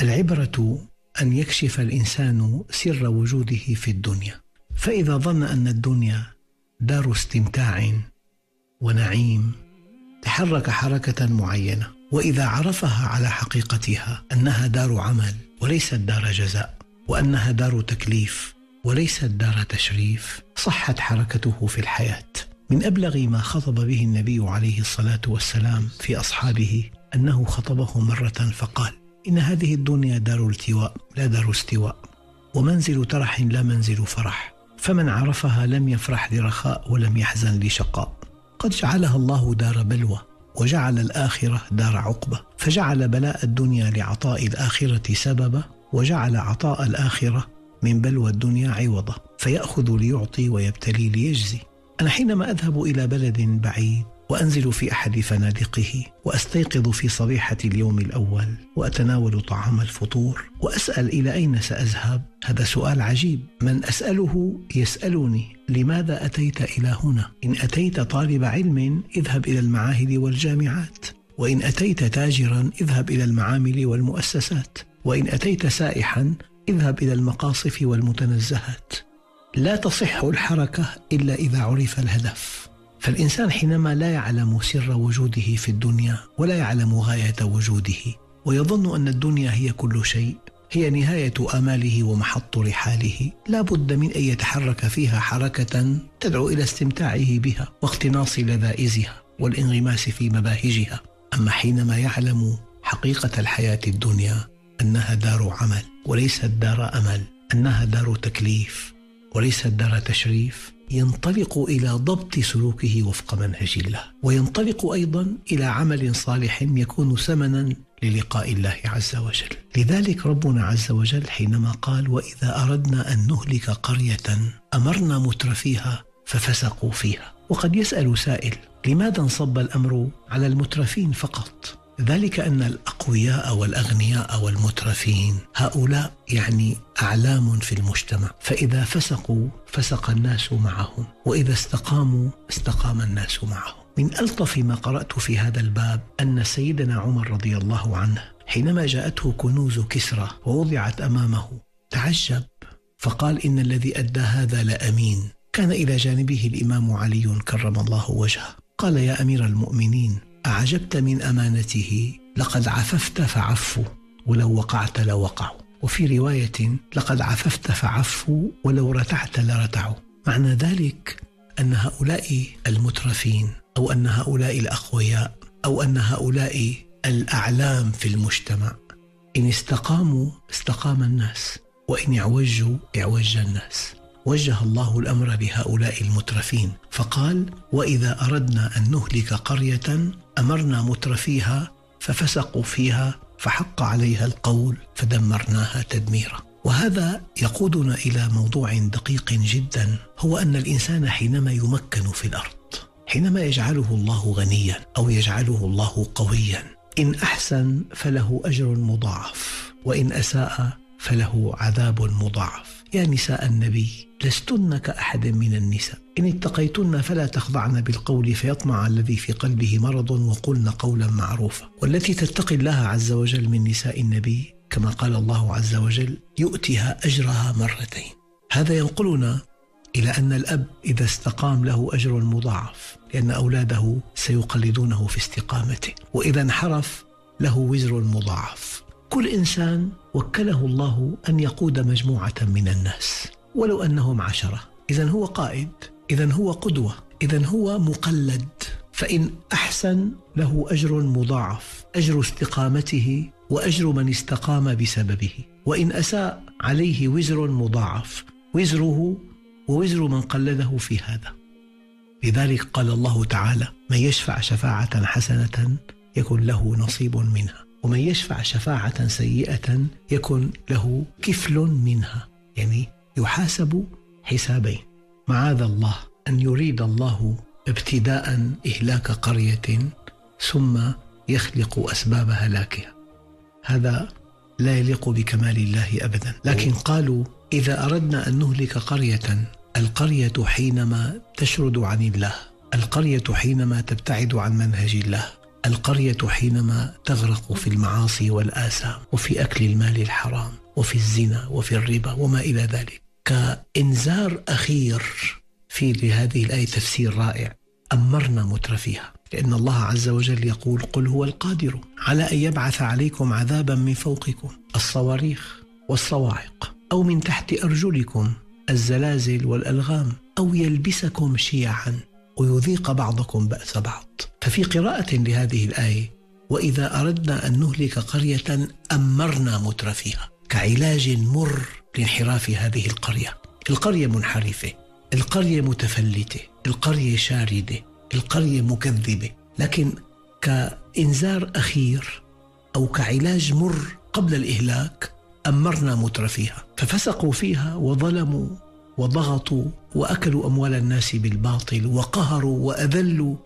العبرة أن يكشف الإنسان سر وجوده في الدنيا. فإذا ظن أن الدنيا دار استمتاع ونعيم تحرك حركة معينة وإذا عرفها على حقيقتها أنها دار عمل وليست دار جزاء وأنها دار تكليف وليست دار تشريف صحت حركته في الحياة. من أبلغ ما خطب به النبي عليه الصلاة والسلام في أصحابه أنه خطبه مرة فقال إن هذه الدنيا دار التواء لا دار استواء. ومنزل ترح لا منزل فرح. فمن عرفها لم يفرح لرخاء ولم يحزن لشقاء. قد جعلها الله دار بلوى وجعل الآخرة دار عقبة. فجعل بلاء الدنيا لعطاء الآخرة سببا وجعل عطاء الآخرة من بلوى الدنيا عوضا. فيأخذ ليعطي ويبتلي ليجزي. أنا حينما أذهب إلى بلد بعيد وأنزل في أحد فنادقه وأستيقظ في صبيحة اليوم الأول وأتناول طعام الفطور وأسأل إلى أين سأذهب؟ هذا سؤال عجيب. من أسأله يسألني لماذا أتيت إلى هنا؟ إن أتيت طالب علم اذهب إلى المعاهد والجامعات. وإن أتيت تاجرا اذهب إلى المعامل والمؤسسات. وإن أتيت سائحا اذهب إلى المقاصف والمتنزهات. لا تصح الحركة إلا إذا عرف الهدف. فالإنسان حينما لا يعلم سر وجوده في الدنيا ولا يعلم غاية وجوده ويظن أن الدنيا هي كل شيء هي نهاية آماله ومحط رحاله. لا بد من أن يتحرك فيها حركة تدعو إلى استمتاعه بها واقتناص لذائذها والانغماس في مباهجها. أما حينما يعلم حقيقة الحياة الدنيا أنها دار عمل وليست دار أمل أنها دار تكليف. وليست دار تشريف ينطلق إلى ضبط سلوكه وفق منهج الله وينطلق أيضا إلى عمل صالح يكون ثمنا للقاء الله عز وجل. لذلك ربنا عز وجل حينما قال وإذا أردنا أن نهلك قرية أمرنا مترفيها ففسقوا فيها. وقد يسأل سائل لماذا انصب الأمر على المترفين فقط؟ ذلك أن الأقوياء والأغنياء والمترفين هؤلاء يعني أعلام في المجتمع. فإذا فسقوا فسق الناس معهم وإذا استقاموا استقام الناس معهم. من ألطف ما قرأت في هذا الباب أن سيدنا عمر رضي الله عنه حينما جاءته كنوز كسرى ووضعت أمامه تعجب فقال إن الذي أدى هذا لأمين. كان إلى جانبه الإمام علي كرم الله وجهه. قال يا أمير المؤمنين أعجبت من أمانته لقد عففت فعفوا ولو وقعت لوقعوا وفي رواية لقد عففت فعفوا ولو رتعت لرتعوا معنى ذلك أن هؤلاء المترفين أو أن هؤلاء الأقوياء أو أن هؤلاء الأعلام في المجتمع إن استقاموا استقام الناس وإن اعوجوا اعوج الناس. وجه الله الأمر لهؤلاء المترفين فقال وإذا أردنا أن نهلك قرية أمرنا مترفيها ففسقوا فيها فحق عليها القول فدمرناها تدميرا. وهذا يقودنا إلى موضوع دقيق جدا هو أن الإنسان حينما يمكن في الأرض حينما يجعله الله غنيا أو يجعله الله قويا إن أحسن فله أجر مضاعف وإن أساء فله عذاب مضاعف. يا نساء النبي لستن كأحد من النساء. إن اتقيتن فلا تخضعن بالقول فيطمع الذي في قلبه مرض وقلن قولا معروفا. والتي تتقي الله عز وجل من نساء النبي كما قال الله عز وجل يؤتها أجرها مرتين. هذا ينقلنا إلى أن الأب إذا استقام له أجر مضاعف لأن أولاده سيقلدونه في استقامته وإذا انحرف له وزر مضاعف. كل إنسان وكله الله أن يقود مجموعة من الناس. ولو أنهم عشرة. إذا هو قائد إذا هو قدوة إذا هو مقلد. فإن أحسن له أجر مضاعف أجر استقامته وأجر من استقام بسببه. وإن أساء عليه وزر مضاعف وزره ووزر من قلده في هذا. لذلك قال الله تعالى من يشفع شفاعة حسنة يكن له نصيب منها ومن يشفع شفاعة سيئة يكن له كفل منها. يعني يحاسب حسابين. معاذ الله أن يريد الله ابتداء إهلاك قرية ثم يخلق أسباب هلاكها. هذا لا يليق بكمال الله ابدا. لكن قالوا إذا أردنا أن نهلك قرية القرية حينما تشرد عن الله القرية حينما تبتعد عن منهج الله القرية حينما تغرق في المعاصي والآثام وفي أكل المال الحرام. وفي الزنا وفي الربا وما إلى ذلك. كإنذار أخير في لهذه الآية تفسير رائع. أمرنا مترفيها لأن الله عز وجل يقول قل هو القادر على أن يبعث عليكم عذابا من فوقكم. الصواريخ والصواعق أو من تحت أرجلكم الزلازل والألغام أو يلبسكم شيعا ويذيق بعضكم بأس بعض. ففي قراءة لهذه الآية وإذا أردنا أن نهلك قرية أمرنا مترفيها كعلاج مر لانحراف هذه القرية. القرية منحرفة القرية متفلتة القرية شاردة القرية مكذبة. لكن كإنذار أخير أو كعلاج مر قبل الإهلاك أمرنا مترفيها ففسقوا فيها وظلموا وضغطوا وأكلوا أموال الناس بالباطل وقهروا وأذلوا.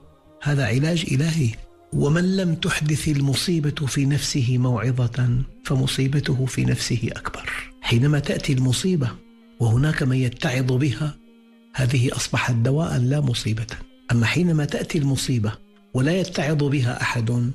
هذا علاج إلهي. ومن لم تحدث المصيبة في نفسه موعظة فمصيبته في نفسه أكبر. حينما تأتي المصيبة وهناك من يتعظ بها هذه أصبحت دواء لا مصيبة. أما حينما تأتي المصيبة ولا يتعظ بها أحد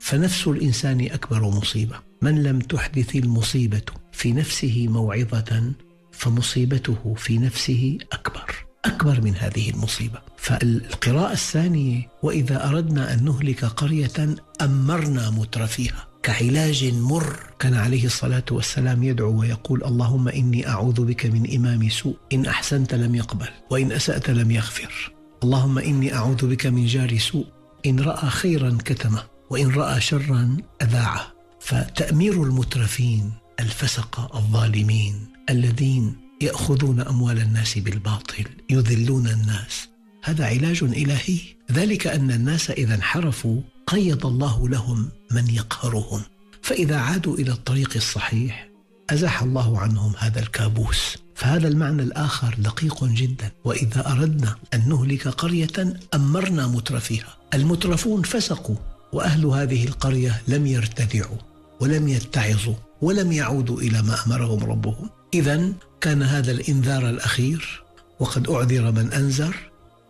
فنفس الإنسان أكبر مصيبة. من لم تحدث المصيبة في نفسه موعظة فمصيبته في نفسه أكبر. أكبر من هذه المصيبة. فالقراءة الثانية وإذا أردنا أن نهلك قرية أمرنا مترفيها. كعلاج مر كان عليه الصلاة والسلام يدعو ويقول اللهم إني أعوذ بك من إمام سوء. إن أحسنت لم يقبل وإن أسأت لم يغفر. اللهم إني أعوذ بك من جار سوء. إن رأى خيرا كتمه وإن رأى شرا أذاعه. فتأمير المترفين الفسقة الظالمين الذين يأخذون أموال الناس بالباطل يذلون الناس. هذا علاج إلهي. ذلك أن الناس إذا انحرفوا قيض الله لهم من يقهرهم. فإذا عادوا إلى الطريق الصحيح أزاح الله عنهم هذا الكابوس. فهذا المعنى الآخر دقيق جدا. وإذا أردنا أن نهلك قرية أمرنا مترفيها. المترفون فسقوا وأهل هذه القرية لم يرتدعوا ولم يتعظوا ولم يعودوا إلى ما أمرهم ربهم. اذا كان هذا الإنذار الأخير وقد أعذر من أنذر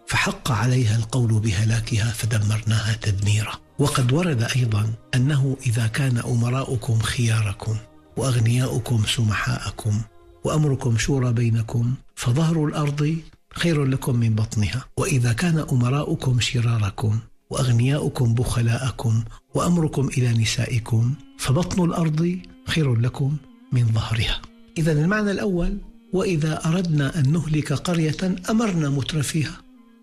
فحق عليها القول بهلاكها فدمرناها تدميرا. وقد ورد أيضا أنه إذا كان أمراؤكم خياركم وأغنياؤكم سمحاءكم وأمركم شورى بينكم فظهر الأرض خير لكم من بطنها. وإذا كان أمراؤكم شراركم وأغنياؤكم بخلاءكم وأمركم إلى نسائكم فبطن الأرض خير لكم من ظهرها. إذا المعنى الأول وإذا أردنا أن نهلك قرية أمرنا مترفيها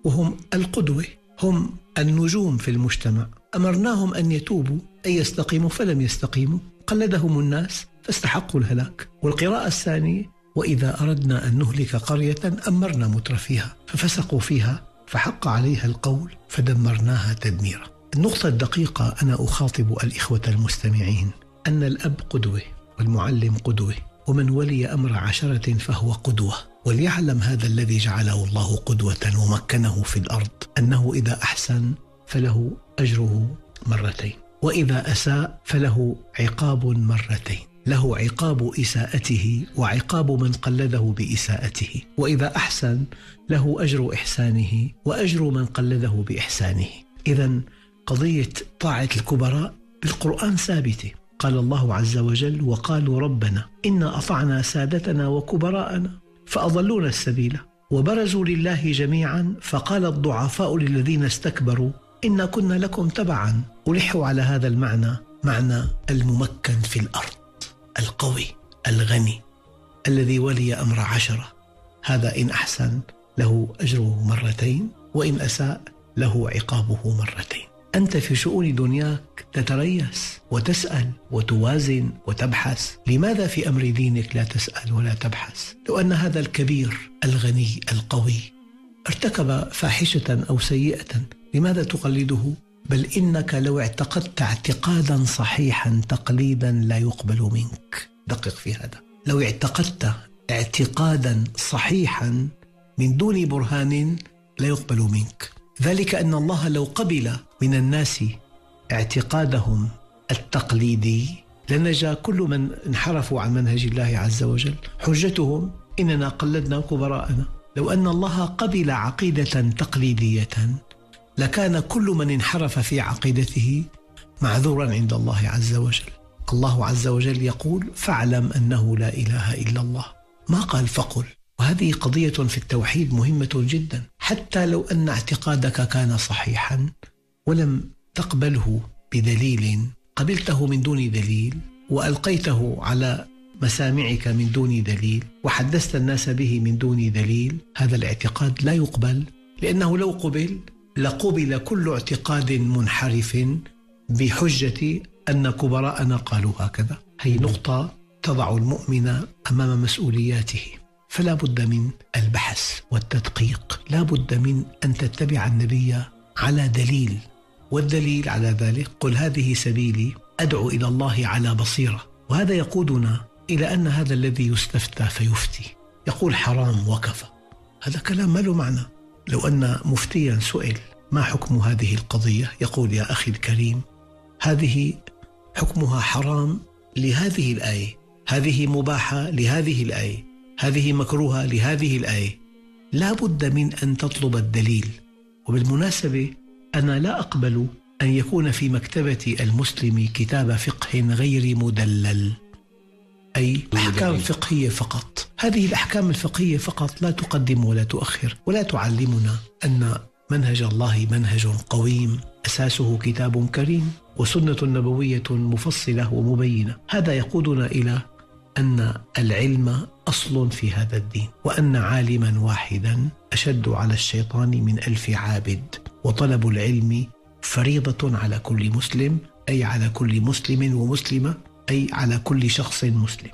وهم القدوة هم النجوم في المجتمع. أمرناهم أن يتوبوا أن يستقيموا فلم يستقيموا. قلدهم الناس فاستحقوا الهلاك. والقراءة الثانية وإذا أردنا أن نهلك قرية أمرنا مترفيها ففسقوا فيها فحق عليها القول فدمرناها تدميرا. النقطة الدقيقة أنا أخاطب الإخوة المستمعين أن الأب قدوة والمعلم قدوة. ومن ولي أمر عشرة فهو قدوة وليعلم هذا الذي جعله الله قدوة ومكنه في الأرض أنه إذا أحسن فله أجره مرتين وإذا أساء فله عقاب مرتين له عقاب إساءته وعقاب من قلده بإساءته وإذا أحسن له أجر إحسانه وأجر من قلده بإحسانه. اذا قضية طاعة الكبراء بالقرآن ثابتة. قال الله عز وجل وقالوا ربنا إنا أطعنا سادتنا وكبراءنا فأضلونا السبيل وبرزوا لله جميعا فقال الضعفاء للذين استكبروا إنا كنا لكم تبعا ألحوا على هذا المعنى معنى الممكن في الأرض القوي الغني الذي ولي أمر عشرة هذا إن أحسن له أجره مرتين وإن أساء له عقابه مرتين أنت في شؤون دنياك تتريس وتسأل وتوازن وتبحث. لماذا في أمر دينك لا تسأل ولا تبحث؟ لو أن هذا الكبير الغني القوي ارتكب فاحشة أو سيئة لماذا تقلده؟ بل إنك لو اعتقدت اعتقادا صحيحا تقليدا لا يقبل منك. دقق في هذا. لو اعتقدت اعتقادا صحيحا من دون برهان لا يقبل منك. ذلك أن الله لو قبل من الناس اعتقادهم التقليدي لنجا كل من انحرفوا عن منهج الله عز وجل. حجتهم إننا قلدنا كبراءنا. لو أن الله قبل عقيدة تقليدية لكان كل من انحرف في عقيدته معذورا عند الله عز وجل. الله عز وجل يقول فاعلم أنه لا إله إلا الله. ما قال؟ فقل. وهذه قضية في التوحيد مهمة جدا. حتى لو أن اعتقادك كان صحيحا ولم تقبله بدليل قبلته من دون دليل وألقيته على مسامعك من دون دليل وحدثت الناس به من دون دليل هذا الاعتقاد لا يقبل لأنه لو قبل لقبل كل اعتقاد منحرف بحجة أن كبراءنا قالوا هكذا. هي نقطة تضع المؤمن أمام مسؤولياته. فلا بد من البحث والتدقيق. لا بد من أن تتبع النبي على دليل والدليل على ذلك قل هذه سبيلي أدعو إلى الله على بصيرة. وهذا يقودنا إلى أن هذا الذي يستفتى فيفتي. يقول حرام وكفى. هذا كلام ما له معنى. لو أن مفتيا سئل ما حكم هذه القضية يقول يا أخي الكريم هذه حكمها حرام لهذه الآية هذه مباحة لهذه الآية. هذه مكروهة لهذه الآية. لا بد من أن تطلب الدليل. وبالمناسبة أنا لا أقبل أن يكون في مكتبة المسلم كتاب فقه غير مدلل أي أحكام فقهية فقط. هذه الأحكام الفقهية فقط لا تقدم ولا تؤخر ولا تعلمنا أن منهج الله منهج قويم أساسه كتاب كريم وسنة نبوية مفصلة ومبينة. هذا يقودنا إلى أن العلم أصل في هذا الدين وأن عالما واحدا أشد على الشيطان من ألف عابد. وطلب العلم فريضة على كل مسلم أي على كل مسلم ومسلمة أي على كل شخص مسلم.